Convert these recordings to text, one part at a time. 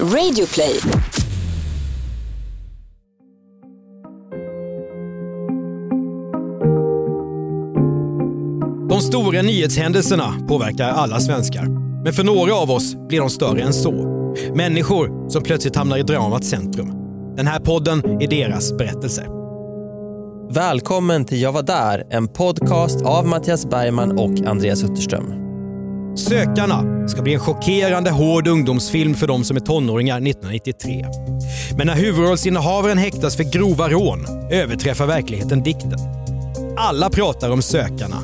Radioplay. De stora nyhetshändelserna påverkar alla svenskar. Men för några av oss blir de större än så. Människor som plötsligt hamnar i dramats centrum. Den här podden är deras berättelse. Välkommen till Jag var där, en podcast av Mattias Bergman och Andreas Utterström. Sökarna ska bli en chockerande hård ungdomsfilm för de som är tonåringar 1993. Men när huvudrollsinnehavaren häktas för grova rån överträffar verkligheten dikten. Alla pratar om Sökarna,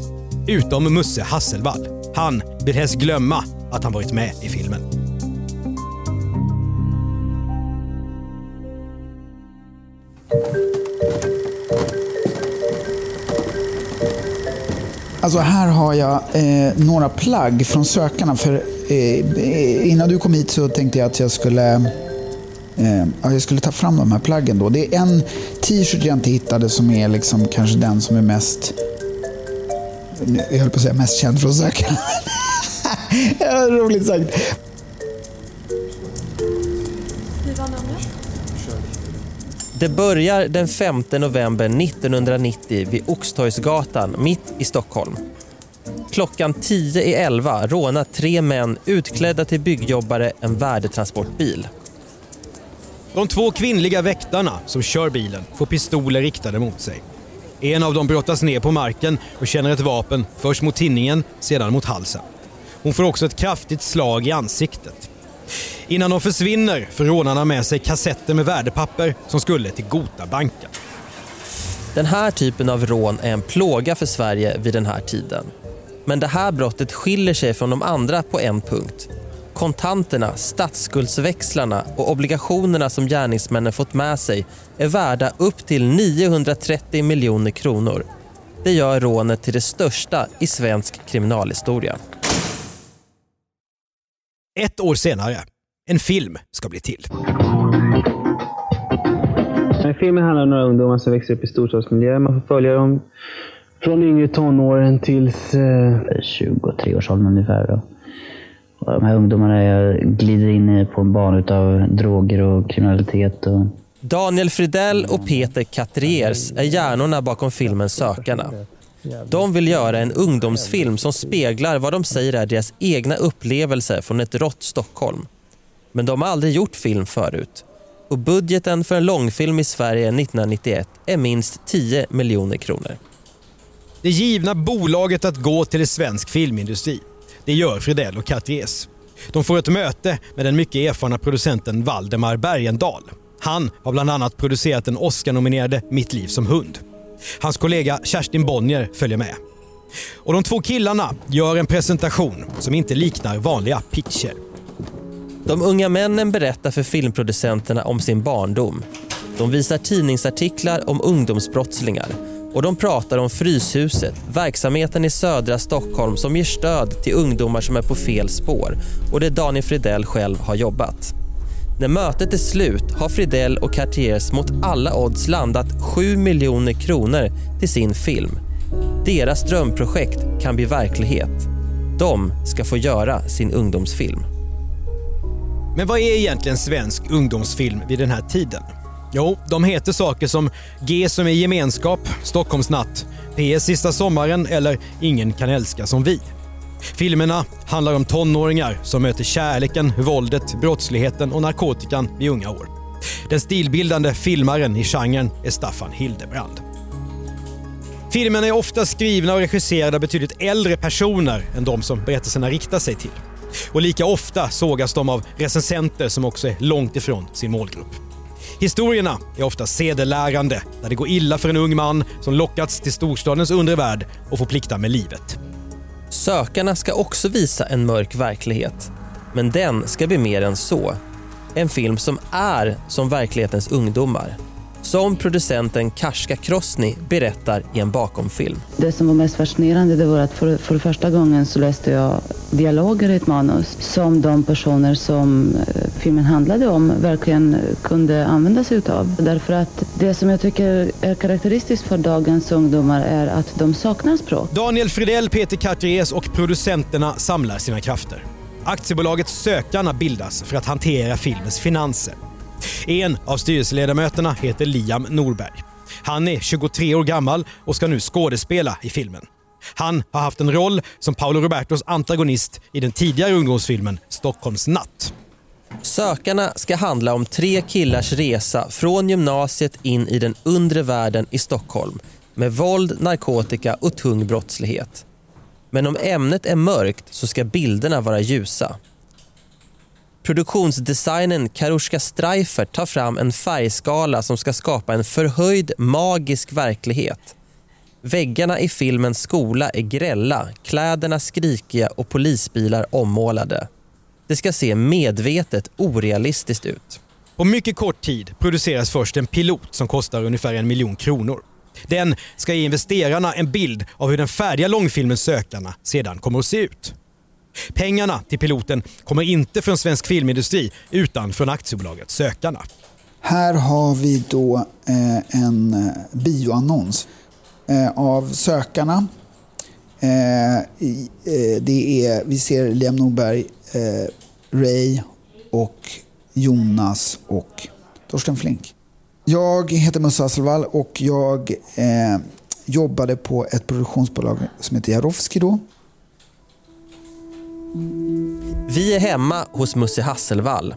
utom Musse Hasselvall. Han vill helst glömma att han varit med i filmen. Alltså här har jag eh, några plagg från sökarna. För eh, innan du kom hit så tänkte jag att jag skulle, eh, jag skulle ta fram de här plaggen. Då. Det är en t-shirt jag inte hittade som är liksom kanske den som är mest jag höll på att säga mest känd från sökarna. Roligt sagt. Det börjar den 5 november 1990 vid Oxtorgsgatan mitt i Stockholm. Klockan 10 i 11 rånar tre män utklädda till byggjobbare en värdetransportbil. De två kvinnliga väktarna som kör bilen får pistoler riktade mot sig. En av dem brottas ner på marken och känner ett vapen först mot tinningen, sedan mot halsen. Hon får också ett kraftigt slag i ansiktet. Innan de försvinner får rånarna med sig kassetter med värdepapper som skulle till Gotabanken. Den här typen av rån är en plåga för Sverige vid den här tiden. Men det här brottet skiljer sig från de andra på en punkt. Kontanterna, statsskuldsväxlarna och obligationerna som gärningsmännen fått med sig är värda upp till 930 miljoner kronor. Det gör rånet till det största i svensk kriminalhistoria. Ett år senare, en film ska bli till. Filmen handlar om några ungdomar som växer upp i storstadsmiljö. Man får följa dem från yngre tonåren tills... Eh... 23-årsåldern ungefär. Då. Och de här ungdomarna glider in på en bana av droger och kriminalitet. Och... Daniel Fridell och Peter Katriers är hjärnorna bakom filmen Sökarna. De vill göra en ungdomsfilm som speglar vad de säger är deras egna upplevelser från ett rått Stockholm. Men de har aldrig gjort film förut. Och budgeten för en långfilm i Sverige 1991 är minst 10 miljoner kronor. Det givna bolaget att gå till svensk filmindustri. Det gör Fridell och Katriers. De får ett möte med den mycket erfarna producenten Valdemar Bergendal. Han har bland annat producerat den Oscar-nominerade Mitt liv som hund. Hans kollega Kerstin Bonnier följer med. Och de två killarna gör en presentation som inte liknar vanliga pitcher. De unga männen berättar för filmproducenterna om sin barndom. De visar tidningsartiklar om ungdomsbrottslingar och de pratar om Fryshuset, verksamheten i södra Stockholm som ger stöd till ungdomar som är på fel spår och där Daniel Fridell själv har jobbat. När mötet är slut har Fridell och Cartiers mot alla odds landat 7 miljoner kronor till sin film. Deras drömprojekt kan bli verklighet. De ska få göra sin ungdomsfilm. Men vad är egentligen svensk ungdomsfilm vid den här tiden? Jo, de heter saker som G som i gemenskap, Stockholmsnatt, PS sista sommaren eller Ingen kan älska som vi. Filmerna handlar om tonåringar som möter kärleken, våldet, brottsligheten och narkotikan i unga år. Den stilbildande filmaren i genren är Staffan Hildebrand. Filmerna är ofta skrivna och regisserade av betydligt äldre personer än de som berättelserna riktar sig till. Och lika ofta sågas de av recensenter som också är långt ifrån sin målgrupp. Historierna är ofta sedelärande där det går illa för en ung man som lockats till storstadens undre värld och får plikta med livet. Sökarna ska också visa en mörk verklighet. Men den ska bli mer än så. En film som är som verklighetens ungdomar. Som producenten Karska Krosny berättar i en bakomfilm. Det som var mest fascinerande det var att för, för första gången så läste jag dialoger i ett manus som de personer som eh, filmen handlade om verkligen kunde använda sig utav. Därför att det som jag tycker är karaktäristiskt för dagens ungdomar är att de saknar språk. Daniel Fridell, Peter Cartiers och producenterna samlar sina krafter. Aktiebolaget Sökarna bildas för att hantera filmens finanser. En av styrelseledamöterna heter Liam Norberg. Han är 23 år gammal och ska nu skådespela i filmen. Han har haft en roll som Paolo Robertos antagonist i den tidigare ungdomsfilmen Stockholms natt. Sökarna ska handla om tre killars resa från gymnasiet in i den undre världen i Stockholm med våld, narkotika och tung brottslighet. Men om ämnet är mörkt så ska bilderna vara ljusa. Produktionsdesignen Karuska Streifert tar fram en färgskala som ska skapa en förhöjd magisk verklighet. Väggarna i filmens skola är grälla, kläderna skrikiga och polisbilar ommålade. Det ska se medvetet orealistiskt ut. På mycket kort tid produceras först en pilot som kostar ungefär en miljon kronor. Den ska ge investerarna en bild av hur den färdiga långfilmen Sökarna sedan kommer att se ut. Pengarna till piloten kommer inte från svensk filmindustri utan från aktiebolaget Sökarna. Här har vi då eh, en eh, bioannons eh, av Sökarna. Eh, eh, det är, vi ser Liam Norberg, eh, Ray och Jonas och Torsten Flink. Jag heter Musse Hasselvall och jag eh, jobbade på ett produktionsbolag som heter Jarowski då. Vi är hemma hos Musse Hasselvall.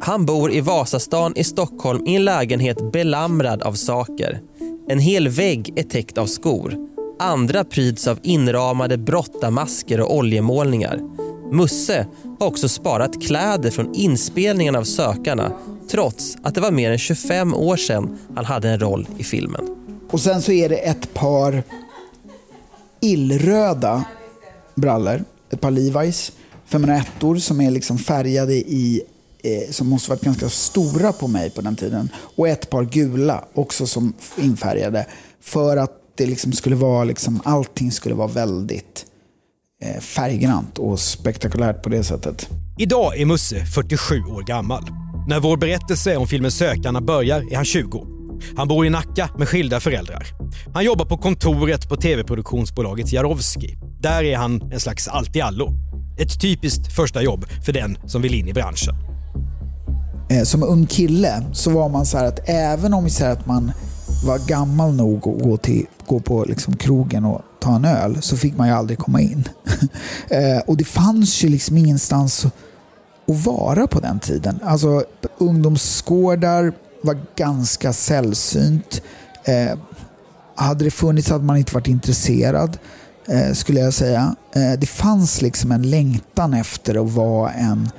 Han bor i Vasastan i Stockholm i en lägenhet belamrad av saker. En hel vägg är täckt av skor. Andra pryds av inramade brottamasker och oljemålningar. Musse har också sparat kläder från inspelningen av Sökarna trots att det var mer än 25 år sedan han hade en roll i filmen. Och sen så är det ett par illröda brallor. Ett par Levi's 501 som är liksom färgade i eh, som måste varit ganska stora på mig på den tiden. Och ett par gula också som infärgade. För att det liksom skulle vara, liksom, allting skulle vara väldigt eh, färggrant och spektakulärt på det sättet. Idag är Musse 47 år gammal. När vår berättelse om filmen Sökarna börjar är han 20. Han bor i Nacka med skilda föräldrar. Han jobbar på kontoret på tv-produktionsbolaget Jarowski. Där är han en slags allt-i-allo. Ett typiskt första jobb för den som vill in i branschen. Eh, som ung kille så var man så här att även om vi säger att man var gammal nog att gå, till, gå på liksom krogen och ta en öl så fick man ju aldrig komma in. Eh, och det fanns ju liksom ingenstans att vara på den tiden. Alltså ungdomsgårdar var ganska sällsynt. Eh, hade det funnits hade man inte varit intresserad eh, skulle jag säga. Eh, det fanns liksom en längtan efter att vara en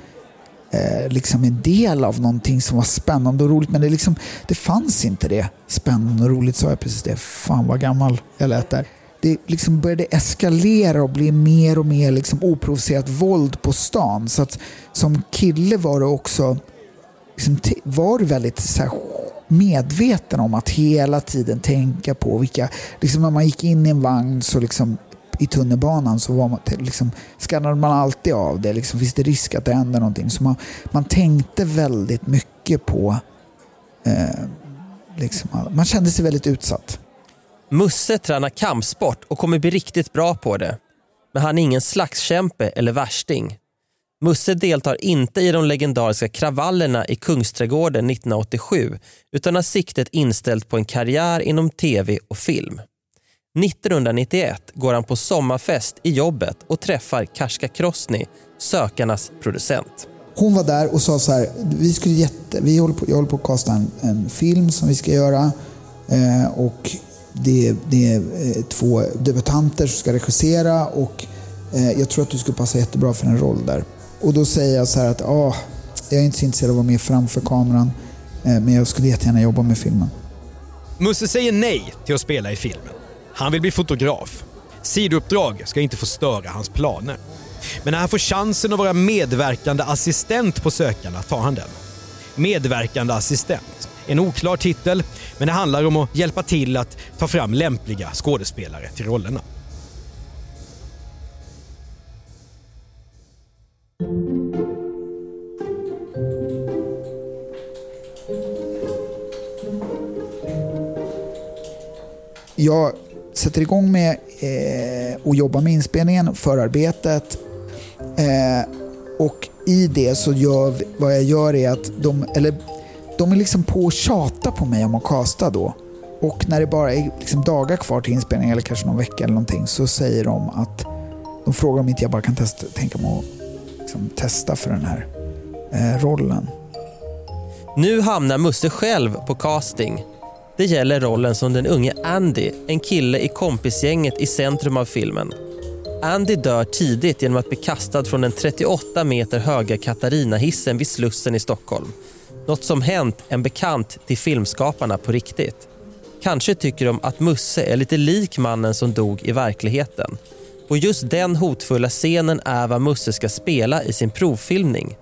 eh, liksom en del av någonting som var spännande och roligt. Men det, liksom, det fanns inte det. Spännande och roligt sa jag precis det. Fan vad gammal jag lät där. Det liksom började eskalera och bli mer och mer liksom oprovocerat våld på stan. Så att som kille var det också liksom, var väldigt så här, medveten om att hela tiden tänka på vilka, liksom när man gick in i en vagn så liksom i tunnelbanan så var man, liksom, skannade man alltid av det. Liksom, finns det risk att det händer någonting? Så man, man tänkte väldigt mycket på... Eh, liksom, man kände sig väldigt utsatt. Musse tränar kampsport och kommer bli riktigt bra på det. Men han är ingen slagskämpe eller värsting. Musse deltar inte i de legendariska kravallerna i Kungsträdgården 1987 utan har siktet inställt på en karriär inom tv och film. 1991 går han på sommarfest i jobbet och träffar Karska Krosny, Sökarnas producent. Hon var där och sa så här, vi skulle jätte, vi håller på, jag håller på att kasta en, en film som vi ska göra eh, och det, det, är eh, två debutanter som ska regissera och eh, jag tror att du skulle passa jättebra för en roll där. Och då säger jag så här att ah, jag är inte så intresserad av att vara med framför kameran eh, men jag skulle jättegärna jobba med filmen. Musse säger nej till att spela i filmen. Han vill bli fotograf. Sidouppdrag ska inte få störa hans planer. Men när han får chansen att vara medverkande assistent på Sökarna tar han den. Medverkande assistent. En oklar titel, men det handlar om att hjälpa till att ta fram lämpliga skådespelare till rollerna. Jag sätter igång med eh, och jobbar med inspelningen, förarbetet. Eh, och i det så gör vi, vad jag gör är att de, eller de är liksom på att tjata på mig om att kasta då. Och när det bara är liksom dagar kvar till inspelningen, eller kanske någon vecka eller någonting så säger de att de frågar om inte jag bara kan testa, tänka mig att liksom testa för den här eh, rollen. Nu hamnar Musse själv på casting. Det gäller rollen som den unge Andy, en kille i kompisgänget i centrum av filmen. Andy dör tidigt genom att bli kastad från den 38 meter höga Katarina-hissen vid Slussen i Stockholm. Något som hänt en bekant till filmskaparna på riktigt. Kanske tycker de att Musse är lite lik mannen som dog i verkligheten. Och just den hotfulla scenen är vad Musse ska spela i sin provfilmning.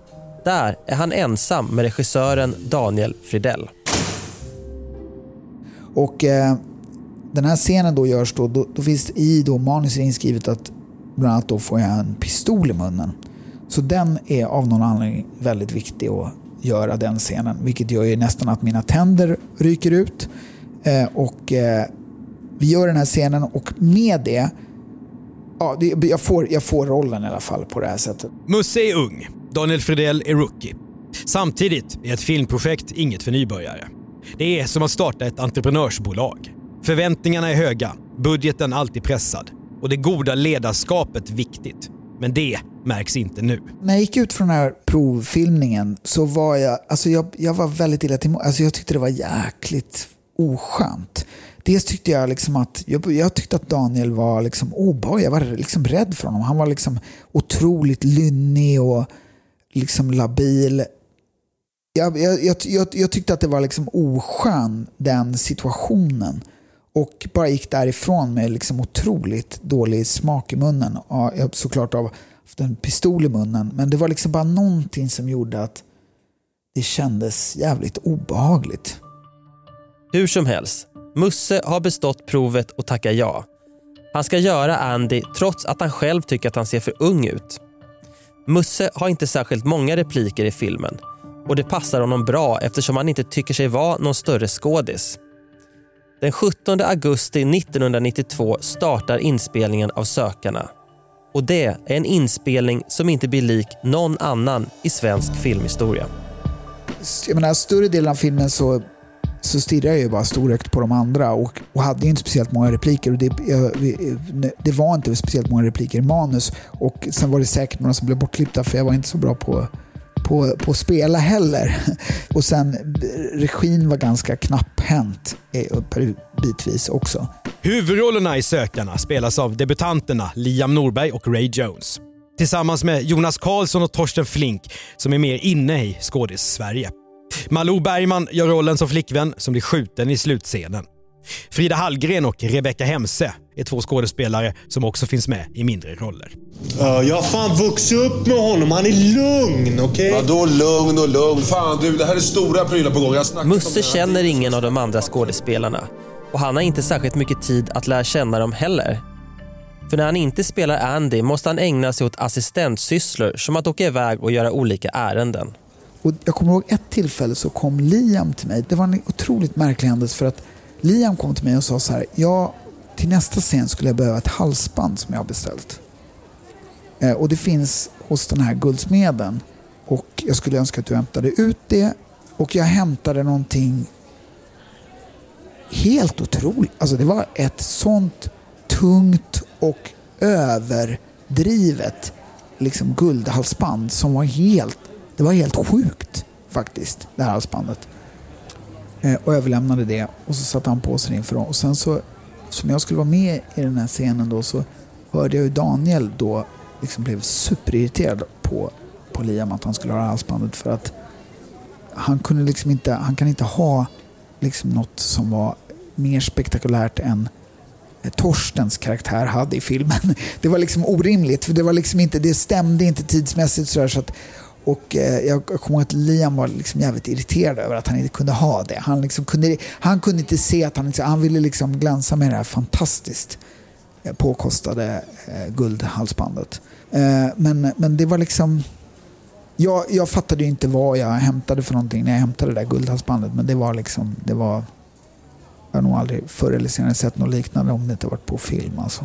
Där är han ensam med regissören Daniel Fridell. Och eh, den här scenen då görs då, då, då finns det i då manuset inskrivet att bland annat då får jag en pistol i munnen. Så den är av någon anledning väldigt viktig att göra den scenen. Vilket gör ju nästan att mina tänder ryker ut. Eh, och eh, vi gör den här scenen och med det Ja, det, jag, får, jag får rollen i alla fall på det här sättet. Musse är ung. Daniel Fredell är rookie. Samtidigt är ett filmprojekt inget för nybörjare. Det är som att starta ett entreprenörsbolag. Förväntningarna är höga, budgeten alltid pressad och det goda ledarskapet viktigt. Men det märks inte nu. När jag gick ut från den här provfilmningen så var jag, alltså jag, jag var väldigt illa till alltså Jag tyckte det var jäkligt oskönt. Dels tyckte jag liksom att, jag, jag tyckte att Daniel var liksom obehaglig. Jag var liksom rädd för honom. Han var liksom otroligt lynnig och liksom labil. Jag, jag, jag, jag tyckte att det var liksom oskön, den situationen. Och bara gick därifrån med liksom otroligt dålig smak i munnen. Ja, jag såklart av haft en pistol i munnen. Men det var liksom bara någonting som gjorde att det kändes jävligt obehagligt. Hur som helst, Musse har bestått provet och tackar ja. Han ska göra Andy trots att han själv tycker att han ser för ung ut. Musse har inte särskilt många repliker i filmen och det passar honom bra eftersom han inte tycker sig vara någon större skådis. Den 17 augusti 1992 startar inspelningen av Sökarna. Och det är en inspelning som inte blir lik någon annan i svensk filmhistoria. Jag menar, större delen av filmen så så stirrar jag ju bara storögt på de andra och, och hade inte speciellt många repliker. Och det, jag, det var inte speciellt många repliker i manus. Och Sen var det säkert några som blev bortklippta för jag var inte så bra på, på, på att spela heller. Och sen regin var ganska knapphänt eh, bitvis också. Huvudrollerna i Sökarna spelas av debutanterna Liam Norberg och Ray Jones. Tillsammans med Jonas Karlsson och Torsten Flink som är mer inne i skådis-Sverige. Malou Bergman gör rollen som flickvän som blir skjuten i slutscenen. Frida Hallgren och Rebecca Hemse är två skådespelare som också finns med i mindre roller. Uh, jag har fan vuxit upp med honom. Han är lugn, okej? Okay? Vadå lugn och lugn? Fan du, det här är stora prylar på gång. Musse känner ingen av de andra skådespelarna och han har inte särskilt mycket tid att lära känna dem heller. För när han inte spelar Andy måste han ägna sig åt assistentsysslor som att åka iväg och göra olika ärenden. Och jag kommer ihåg ett tillfälle så kom Liam till mig. Det var en otroligt märklig händelse för att Liam kom till mig och sa så här. Ja, till nästa scen skulle jag behöva ett halsband som jag har beställt. Eh, och det finns hos den här guldsmeden. Och jag skulle önska att du hämtade ut det. Och jag hämtade någonting helt otroligt. Alltså det var ett sånt tungt och överdrivet liksom guldhalsband som var helt det var helt sjukt faktiskt, det här halsbandet. Eh, och överlämnade det och så satte han på sig det inför dem. Och sen så, som jag skulle vara med i den här scenen då, så hörde jag ju Daniel då liksom blev superirriterad på, på Liam att han skulle ha halsbandet för att han kunde liksom inte, han kan inte ha liksom något som var mer spektakulärt än Torstens karaktär hade i filmen. Det var liksom orimligt, för det, var liksom inte, det stämde inte tidsmässigt. sådär så att, och eh, jag kommer ihåg att Liam var liksom jävligt irriterad över att han inte kunde ha det. Han, liksom kunde, han kunde inte se att han inte... Han ville liksom glänsa med det här fantastiskt eh, påkostade eh, guldhalsbandet. Eh, men, men det var liksom... Jag, jag fattade ju inte vad jag hämtade för någonting när jag hämtade det där guldhalsbandet. Men det var liksom... Det var, jag har nog aldrig förr eller senare sett något liknande om det inte varit på film. Alltså.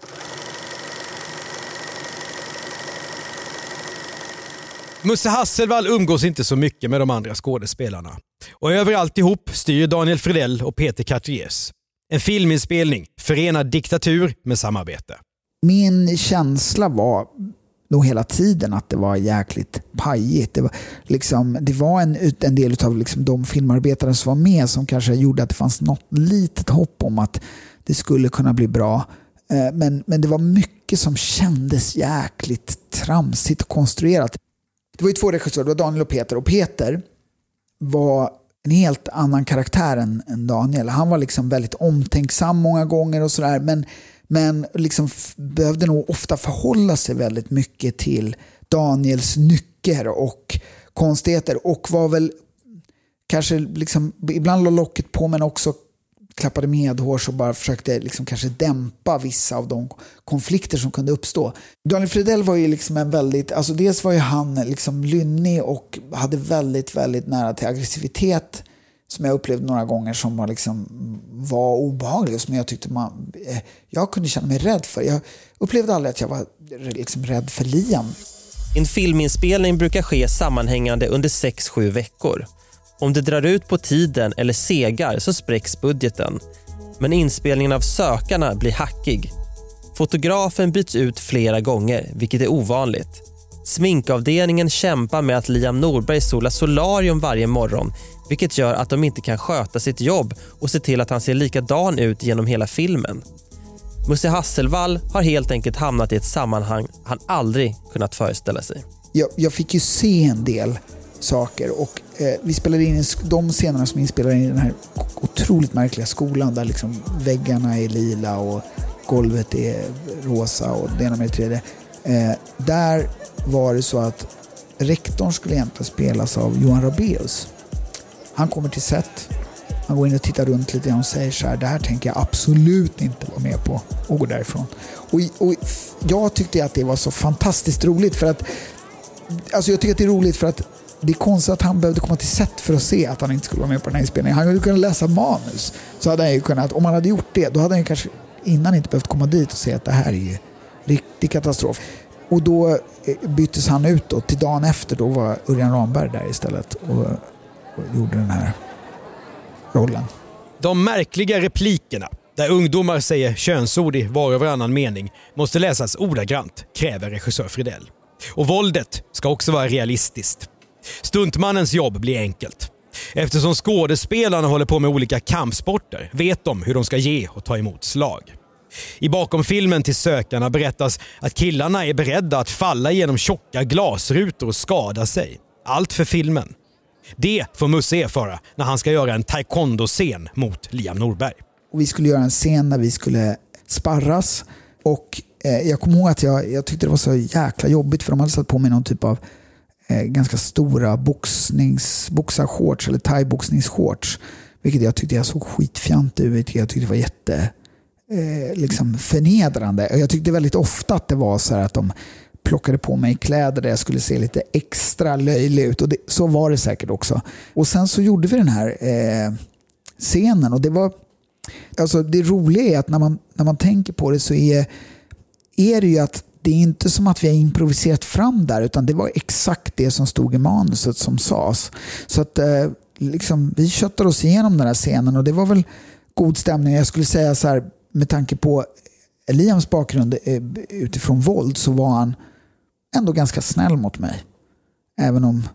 Musse Hasselvall umgås inte så mycket med de andra skådespelarna. Och över alltihop styr Daniel Fredell och Peter Cartiers. En filminspelning förenar diktatur med samarbete. Min känsla var nog hela tiden att det var jäkligt pajigt. Det var, liksom, det var en, en del av liksom de filmarbetare som var med som kanske gjorde att det fanns något litet hopp om att det skulle kunna bli bra. Eh, men, men det var mycket som kändes jäkligt tramsigt och konstruerat. Det var ju två regissörer, det var Daniel och Peter. Och Peter var en helt annan karaktär än, än Daniel. Han var liksom väldigt omtänksam många gånger och sådär. Men, men liksom behövde nog ofta förhålla sig väldigt mycket till Daniels nycker och konstigheter. Och var väl kanske liksom, ibland la locket på men också klappade medhårs och bara försökte liksom kanske dämpa vissa av de konflikter som kunde uppstå. Daniel Fredell var ju liksom en väldigt, alltså dels var ju han liksom lynnig och hade väldigt, väldigt nära till aggressivitet som jag upplevde några gånger som var, liksom, var obehaglig och som jag tyckte man, eh, jag kunde känna mig rädd för. Jag upplevde aldrig att jag var liksom rädd för Liam. En filminspelning brukar ske sammanhängande under 6-7 veckor. Om det drar ut på tiden eller segar så spräcks budgeten. Men inspelningen av Sökarna blir hackig. Fotografen byts ut flera gånger, vilket är ovanligt. Sminkavdelningen kämpar med att Liam Norberg solar solarium varje morgon vilket gör att de inte kan sköta sitt jobb och se till att han ser likadan ut genom hela filmen. Musse Hasselvall har helt enkelt hamnat i ett sammanhang han aldrig kunnat föreställa sig. Jag, jag fick ju se en del saker och eh, vi spelade in de scenerna som inspelade i den här otroligt märkliga skolan där liksom väggarna är lila och golvet är rosa och det ena med det tredje. Eh, där var det så att rektorn skulle egentligen spelas av Johan Rabaeus. Han kommer till set, han går in och tittar runt lite och säger så här, det här tänker jag absolut inte vara med på och går därifrån. Och, och jag tyckte att det var så fantastiskt roligt för att Alltså jag tycker att det är roligt för att det är konstigt att han behövde komma till set för att se att han inte skulle vara med på den här inspelningen. Han hade kunnat läsa manus. Så hade han ju kunnat, om han hade gjort det, då hade han kanske innan inte behövt komma dit och se att det här är ju riktig katastrof. Och då eh, byttes han ut då, till dagen efter. Då var Örjan Ramberg där istället och, och gjorde den här rollen. De märkliga replikerna, där ungdomar säger könsord i var och varannan mening, måste läsas ordagrant, kräver regissör Fridell. Och våldet ska också vara realistiskt. Stuntmannens jobb blir enkelt. Eftersom skådespelarna håller på med olika kampsporter vet de hur de ska ge och ta emot slag. I bakomfilmen till Sökarna berättas att killarna är beredda att falla genom tjocka glasrutor och skada sig. Allt för filmen. Det får Musse erfara när han ska göra en taekwondo-scen mot Liam Norberg. Och vi skulle göra en scen där vi skulle sparras och eh, jag kommer ihåg att jag, jag tyckte det var så jäkla jobbigt för de hade satt på mig någon typ av eh, ganska stora boxnings, boxarshorts eller thaiboxningsshorts. Vilket jag tyckte jag såg skitfjantig ut. Jag tyckte det var jätte eh, liksom förnedrande. Jag tyckte väldigt ofta att det var så att de plockade på mig kläder där jag skulle se lite extra löjlig ut. Och det, så var det säkert också. Och sen så gjorde vi den här eh, scenen och det var Alltså det roliga är att när man, när man tänker på det så är, är det ju att det är inte som att vi har improviserat fram där utan det var exakt det som stod i manuset som sades. Så att eh, liksom, vi köttade oss igenom den här scenen och det var väl god stämning. Jag skulle säga så här med tanke på Liams bakgrund eh, utifrån våld så var han ändå ganska snäll mot mig. Även om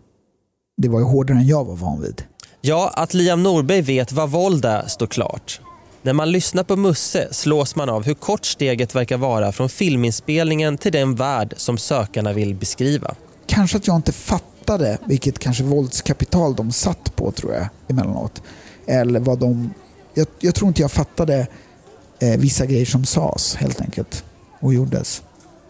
det var ju hårdare än jag var van vid. Ja, att Liam Norberg vet vad våld är står klart. När man lyssnar på Musse slås man av hur kort steget verkar vara från filminspelningen till den värld som sökarna vill beskriva. Kanske att jag inte fattade vilket kanske våldskapital de satt på tror jag emellanåt. Eller vad de... Jag, jag tror inte jag fattade eh, vissa grejer som sades helt enkelt och gjordes.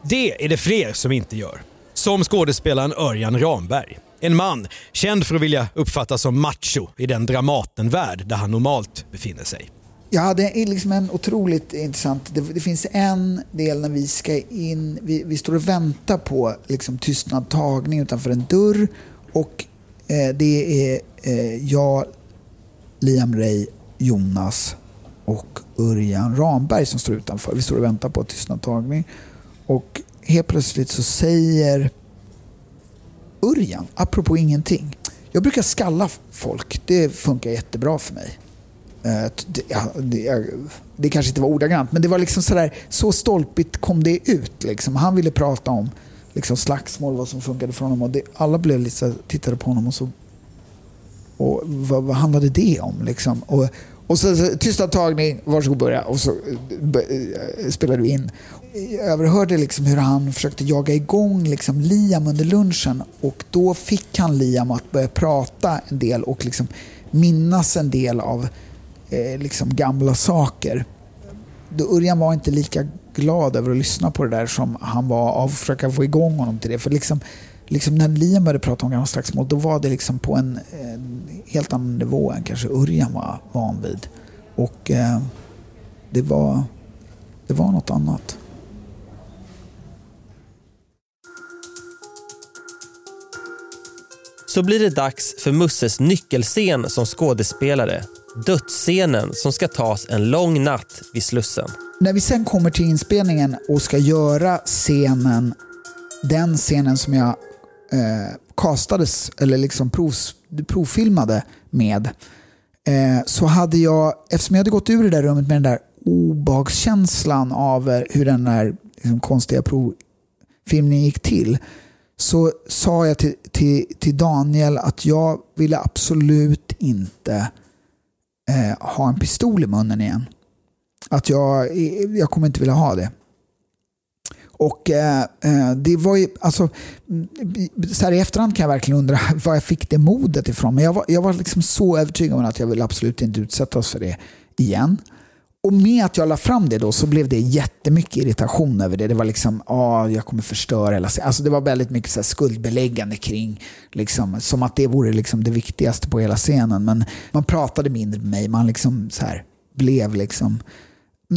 Det är det fler som inte gör. Som skådespelaren Örjan Ramberg. En man känd för att vilja uppfattas som macho i den Dramatenvärld där han normalt befinner sig. Ja, det är liksom en otroligt intressant... Det, det, finns en del när vi ska in... Vi, vi står och väntar på liksom, tystnad tagning utanför en dörr. Och eh, det är eh, jag, Liam Ray, Jonas och Örjan Ramberg som står utanför. Vi står och väntar på tystnad tagning. Och helt plötsligt så säger Örjan, apropå ingenting. Jag brukar skalla folk. Det funkar jättebra för mig. Eh, det, ja, det, det, kanske inte var ordagrant, men det var liksom sådär, så stolpigt kom det ut. Liksom. Han ville prata om liksom, slagsmål, vad som funkade för honom. Och det, alla blev lite så, tittade på honom och så... Och vad, vad handlade det om? Liksom? Och, och så, så tysta tagning, varsågod börja. Och så eh, be, eh, spelade vi in. Jag överhörde liksom hur han försökte jaga igång liksom Liam under lunchen. Och då fick han Liam att börja prata en del och liksom minnas en del av eh, liksom gamla saker. Örjan var inte lika glad över att lyssna på det där som han var av att försöka få igång honom till det. För liksom, liksom när Liam började prata om gamla slagsmål, då var det liksom på en, en helt annan nivå än kanske Örjan var van vid. Och eh, det, var, det var något annat. Så blir det dags för Musses nyckelscen som skådespelare dödsscenen som ska tas en lång natt vid Slussen. När vi sen kommer till inspelningen och ska göra scenen, den scenen som jag eh, castades, eller liksom prov, provfilmade med, eh, så hade jag, eftersom jag hade gått ur det där rummet med den där obehagskänslan av eh, hur den där liksom, konstiga provfilmningen gick till, så sa jag till, till, till Daniel att jag ville absolut inte eh, ha en pistol i munnen igen. Att jag, jag kommer inte vilja ha det. Och eh, eh det var ju, alltså, mm, så här i efterhand kan jag verkligen undra var jag fick det modet ifrån. Men jag var, jag var liksom så övertygad om att jag vill absolut inte utsättas för det igen. Och med att jag la fram det då så blev det jättemycket irritation över det. Det var liksom, ah, jag kommer förstöra hela Alltså Det var väldigt mycket så skuldbeläggande kring, liksom, som att det vore liksom det viktigaste på hela scenen. Men man pratade mindre med mig. Man liksom så här blev liksom,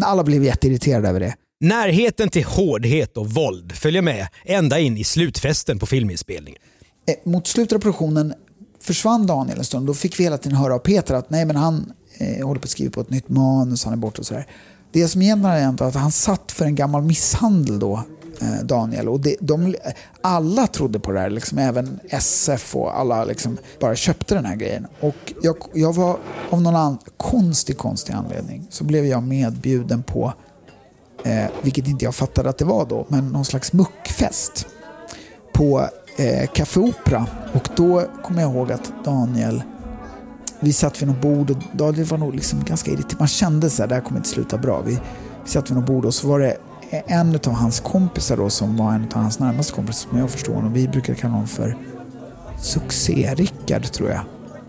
alla blev jätteirriterade över det. Närheten till hårdhet och våld följer med ända in i slutfesten på filminspelningen. Eh, mot slutet av produktionen försvann Daniel en stund. Då fick vi hela tiden höra av Peter att nej, men han eh, håller på att skriva på ett nytt manus, han är borta och sådär. Det som egentligen har hänt är att han satt för en gammal misshandel då, eh, Daniel. Och det, de, alla trodde på det här, liksom, även SF och alla liksom bara köpte den här grejen. Och jag, jag var av någon annan konstig, konstig anledning så blev jag medbjuden på, eh, vilket inte jag fattade att det var då, men någon slags muckfest på eh, Café Opera. Och då kommer jag ihåg att Daniel vi satt vid något bord och Daniel var nog liksom ganska irriterad. Man kände så här, det här kommer inte sluta bra. Vi, vi satt vid något bord och så var det en av hans kompisar då som var en av hans närmaste kompisar som jag förstår honom. Vi brukar kalla honom för Succé-Rickard tror jag.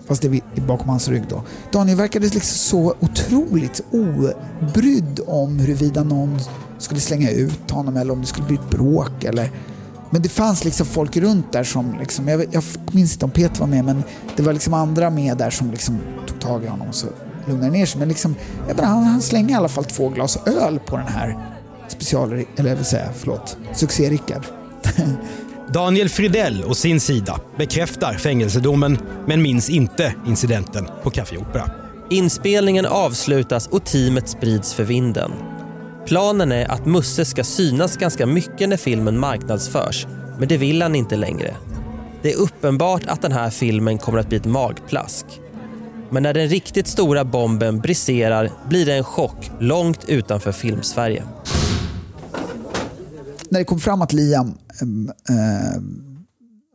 Fast det är bakom hans rygg då. Daniel verkade liksom så otroligt obrydd om huruvida någon skulle slänga ut honom eller om det skulle bli ett bråk eller men det fanns liksom folk runt där som, liksom, jag, jag minns inte om Peter var med, men det var liksom andra med där som liksom tog tag i honom och så lugnade ner sig. Men liksom, jag menar, han, han slängde i alla fall två glas öl på den här special, eller jag vill säga, förlåt, succé-Rickard. Daniel Fridell å sin sida bekräftar fängelsedomen men minns inte incidenten på Café Opera. Inspelningen avslutas och teamet sprids för vinden. Planen är att Musse ska synas ganska mycket när filmen marknadsförs, men det vill han inte längre. Det är uppenbart att den här filmen kommer att bli ett magplask. Men när den riktigt stora bomben briserar blir det en chock långt utanför filmsverige. När det kom fram att Liam äh,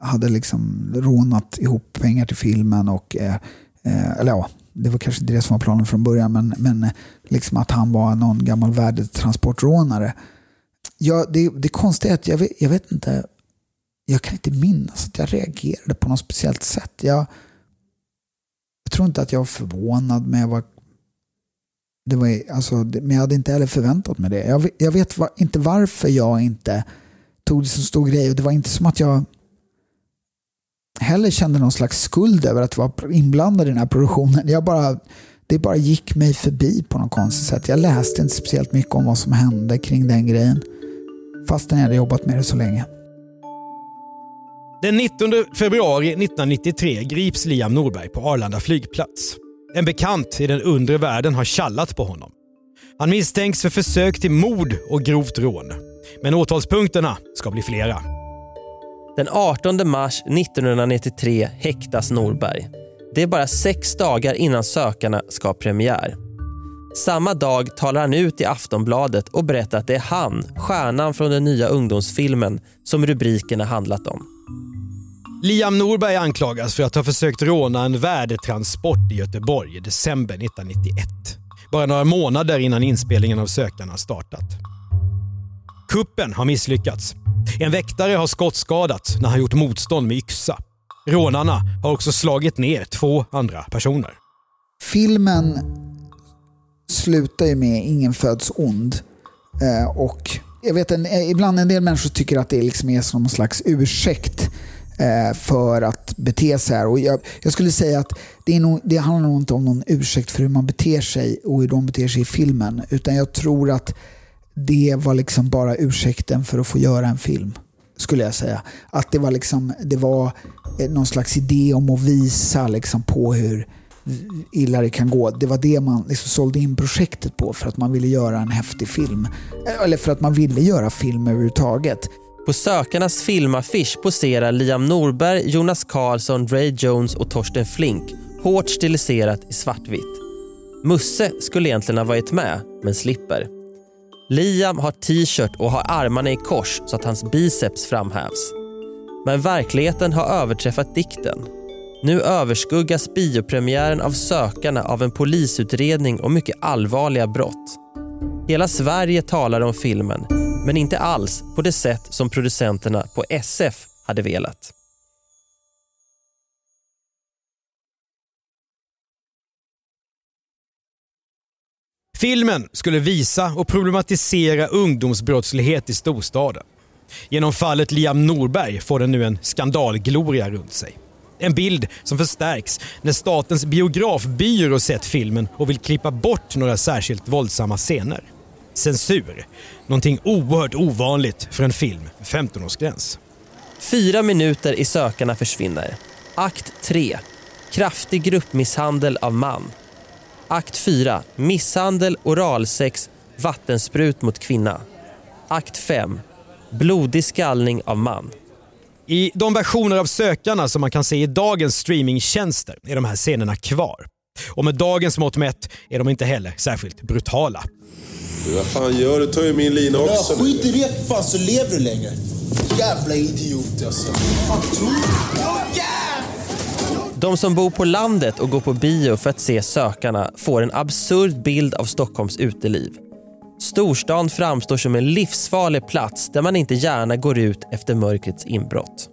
hade liksom rånat ihop pengar till filmen och äh, eller ja, det var kanske inte det som var planen från början, men, men eh, liksom att han var någon gammal värdetransportrånare. Ja, det, det konstiga är att jag vet, jag vet inte, jag kan inte minnas att jag reagerade på något speciellt sätt. Jag, jag tror inte att jag var förvånad, men jag var det var, alltså, men jag hade inte heller förväntat mig det. Jag, jag vet var, inte varför jag inte tog det som stor grej och det var inte som att jag heller kände någon slags skuld över att vara inblandad i den här produktionen. Jag bara, det bara gick mig förbi på något konstigt sätt. Jag läste inte speciellt mycket om vad som hände kring den grejen. Fastän jag hade jobbat med det så länge. Den 19 februari 1993 grips Liam Norberg på Arlanda flygplats. En bekant i den undre världen har kallat på honom. Han misstänks för försök till mord och grovt rån. Men åtalspunkterna ska bli flera. Den 18 mars 1993 häktas Norberg. Det är bara sex dagar innan Sökarna ska ha premiär. Samma dag talar han ut i Aftonbladet och berättar att det är han, stjärnan från den nya ungdomsfilmen, som rubrikerna handlat om. Liam Norberg anklagas för att ha försökt råna en värdetransport i Göteborg i december 1991. Bara några månader innan inspelningen av Sökarna startat. Kuppen har misslyckats. En väktare har skottskadats när han gjort motstånd med yxa. Rånarna har också slagit ner två andra personer. Filmen slutar ju med Ingen föds ond. Eh, och jag vet en, eh, ibland en del människor tycker att det liksom är som någon slags ursäkt eh, för att bete sig här. Och jag, jag skulle säga att det, är nog, det handlar nog inte om någon ursäkt för hur man beter sig och hur de beter sig i filmen. Utan jag tror att det var liksom bara ursäkten för att få göra en film. Skulle jag säga. Att det var, liksom, det var eh, någon slags idé om att visa liksom på hur illa det kan gå. Det var det man liksom sålde in projektet på för att man ville göra en häftig film. Eh, eller för att man ville göra film överhuvudtaget. På sökarnas filmaffisch poserar Liam Norberg, Jonas Karlsson, Ray Jones och Torsten Flink hårt stiliserat i svartvitt. Musse skulle egentligen ha varit med, men slipper. Liam har t-shirt och har armarna i kors så att hans biceps framhävs. Men verkligheten har överträffat dikten. Nu överskuggas biopremiären av Sökarna av en polisutredning och mycket allvarliga brott. Hela Sverige talar om filmen, men inte alls på det sätt som producenterna på SF hade velat. Filmen skulle visa och problematisera ungdomsbrottslighet i storstaden. Genom fallet Liam Norberg får den nu en skandalgloria runt sig. En bild som förstärks när Statens biografbyrå sett filmen och vill klippa bort några särskilt våldsamma scener. Censur. Någonting oerhört ovanligt för en film med 15-årsgräns. Fyra minuter i Sökarna försvinner. Akt 3. Kraftig gruppmisshandel av man. Akt 4. Misshandel, oralsex, vattensprut mot kvinna. Akt 5. Blodig skallning av man. I de versioner av Sökarna som man kan se i dagens streamingtjänster är de här scenerna kvar. Och med dagens mått mätt är de inte heller särskilt brutala. Vad fan gör du? tar ju min lina också. Ja, skit i det fan så lever du längre. Jävla idiot alltså. De som bor på landet och går på bio för att se Sökarna får en absurd bild av Stockholms uteliv. Storstan framstår som en livsfarlig plats där man inte gärna går ut efter mörkrets inbrott.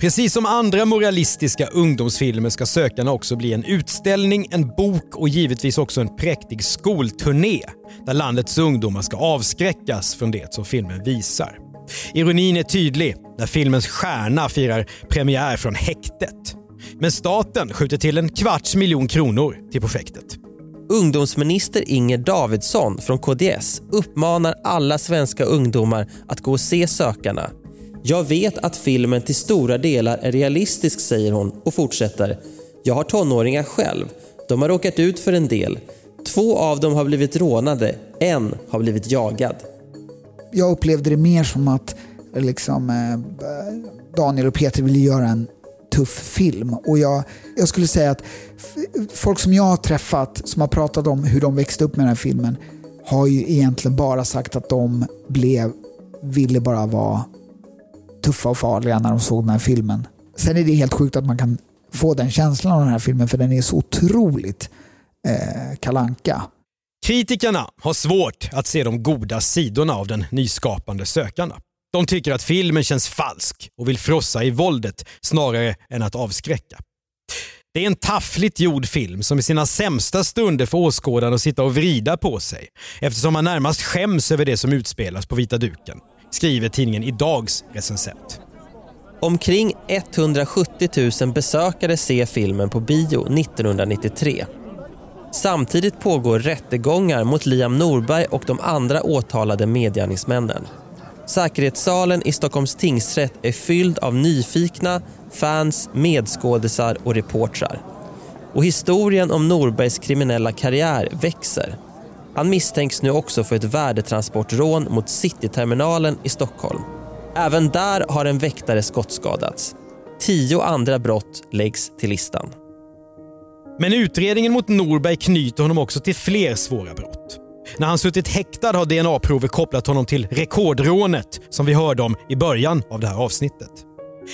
Precis som andra moralistiska ungdomsfilmer ska Sökarna också bli en utställning, en bok och givetvis också en präktig skolturné där landets ungdomar ska avskräckas från det som filmen visar. Ironin är tydlig när filmens stjärna firar premiär från häktet. Men staten skjuter till en kvarts miljon kronor till projektet. Ungdomsminister Inger Davidsson från KDS uppmanar alla svenska ungdomar att gå och se Sökarna. Jag vet att filmen till stora delar är realistisk, säger hon och fortsätter. Jag har tonåringar själv. De har råkat ut för en del. Två av dem har blivit rånade, en har blivit jagad. Jag upplevde det mer som att liksom, eh, Daniel och Peter ville göra en tuff film. Och jag, jag skulle säga att folk som jag har träffat som har pratat om hur de växte upp med den här filmen har ju egentligen bara sagt att de blev, ville bara vara tuffa och farliga när de såg den här filmen. Sen är det helt sjukt att man kan få den känslan av den här filmen för den är så otroligt eh, kalanka. Kritikerna har svårt att se de goda sidorna av den nyskapande sökarna. De tycker att filmen känns falsk och vill frossa i våldet snarare än att avskräcka. Det är en taffligt gjord film som i sina sämsta stunder får åskådaren att sitta och vrida på sig eftersom man närmast skäms över det som utspelas på vita duken. skriver tidningen Idags recensent. Omkring 170 000 besökare ser filmen på bio 1993. Samtidigt pågår rättegångar mot Liam Norberg och de andra åtalade medgärningsmännen. Säkerhetssalen i Stockholms tingsrätt är fylld av nyfikna, fans, medskådisar och reportrar. Och historien om Norbergs kriminella karriär växer. Han misstänks nu också för ett värdetransportrån mot Cityterminalen i Stockholm. Även där har en väktare skottskadats. Tio andra brott läggs till listan. Men utredningen mot Norberg knyter honom också till fler svåra brott. När han suttit häktad har DNA-prover kopplat honom till rekordrånet som vi hörde om i början av det här avsnittet.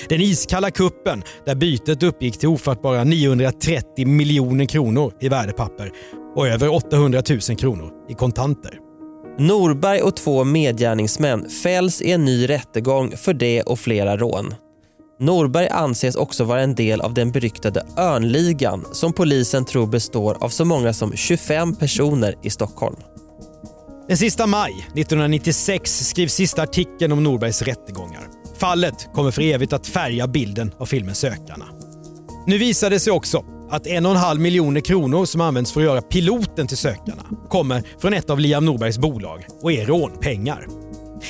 Den iskalla kuppen där bytet uppgick till ofattbara 930 miljoner kronor i värdepapper och över 800 000 kronor i kontanter. Norberg och två medgärningsmän fälls i en ny rättegång för det och flera rån. Norberg anses också vara en del av den beryktade Örnligan som polisen tror består av så många som 25 personer i Stockholm. Den sista maj 1996 skrivs sista artikeln om Norbergs rättegångar. Fallet kommer för evigt att färga bilden av filmen Sökarna. Nu visar det sig också att en och en halv miljoner kronor som används för att göra piloten till Sökarna kommer från ett av Liam Norbergs bolag och är rånpengar.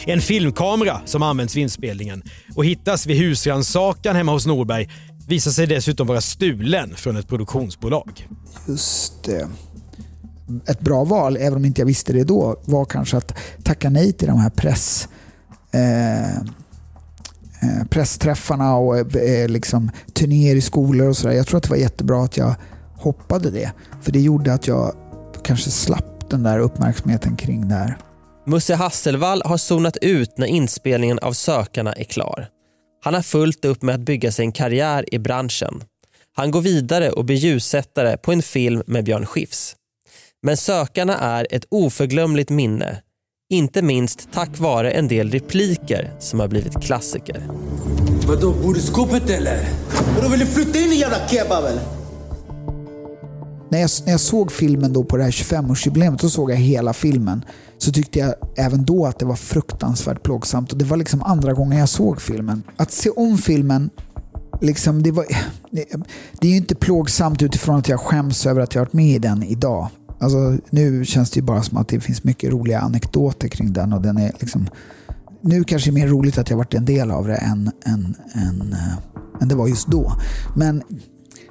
En filmkamera som används vid inspelningen och hittas vid husrannsakan hemma hos Norberg visar sig dessutom vara stulen från ett produktionsbolag. Just det. Ett bra val, även om inte jag visste det då, var kanske att tacka nej till de här press, eh, eh, pressträffarna och eh, liksom, turnéer i skolor och sådär. Jag tror att det var jättebra att jag hoppade det. För det gjorde att jag kanske slapp den där uppmärksamheten kring det här. Musse Hasselvall har zonat ut när inspelningen av Sökarna är klar. Han har fullt upp med att bygga sig en karriär i branschen. Han går vidare och blir ljussättare på en film med Björn Skifs. Men Sökarna är ett oförglömligt minne. Inte minst tack vare en del repliker som har blivit klassiker. Vadå, bor du i skåpet eller? Vadå, vill du flytta in i jävla kebab eller? När jag, när jag såg filmen då på det här 25-årsjubileet, då såg jag hela filmen. Så tyckte jag även då att det var fruktansvärt plågsamt. Och det var liksom andra gången jag såg filmen. Att se om filmen, liksom, det, var, det, det är ju inte plågsamt utifrån att jag skäms över att jag varit med i den idag. Alltså, nu känns det ju bara som att det finns mycket roliga anekdoter kring den. och den är liksom nu kanske det är mer roligt att jag varit en del av det än, än, än, äh, än det var just då. Men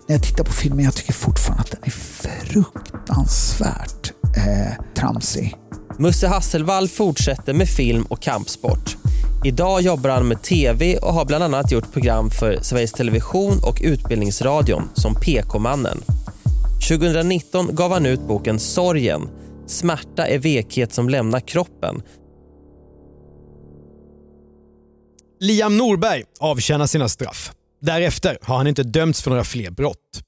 när jag tittar på filmen, jag tycker fortfarande att den är fruktansvärt eh, tramsig. Musse Hasselvall fortsätter med film och kampsport. Idag jobbar han med TV och har bland annat gjort program för Sveriges Television och Utbildningsradion som PK-mannen. 2019 gav han ut boken Sorgen. Smärta är vekhet som lämnar kroppen. Liam Norberg avtjänar sina straff. Därefter har han inte dömts för några fler brott.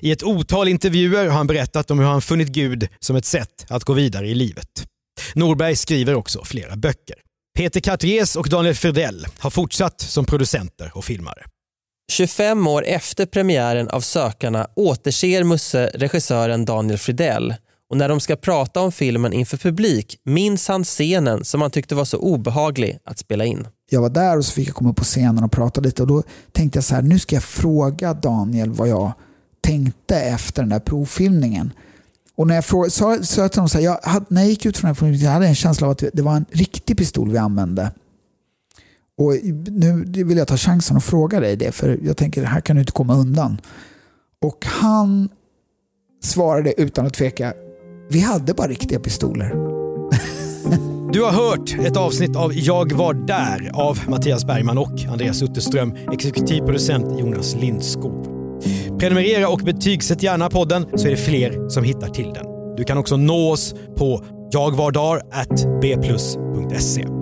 I ett otal intervjuer har han berättat om hur han funnit Gud som ett sätt att gå vidare i livet. Norberg skriver också flera böcker. Peter Cartiers och Daniel Fridell har fortsatt som producenter och filmare. 25 år efter premiären av Sökarna återser Musse regissören Daniel Fridell och när de ska prata om filmen inför publik minns han scenen som han tyckte var så obehaglig att spela in. Jag var där och så fick jag komma upp på scenen och prata lite och då tänkte jag så här, nu ska jag fråga Daniel vad jag tänkte efter den där provfilmningen. Och när jag frågade, sa, sa jag till honom så här, jag hade, när jag gick ut från den här filmen, jag hade en känsla av att det var en riktig pistol vi använde. Och nu vill jag ta chansen att fråga dig det, för jag tänker här kan du inte komma undan. Och han svarade utan att tveka, vi hade bara riktiga pistoler. Du har hört ett avsnitt av Jag var där av Mattias Bergman och Andreas Utterström, exekutivproducent Jonas Lindskog. Prenumerera och betygsätt gärna podden så är det fler som hittar till den. Du kan också nå oss på jagvardar.bplus.se.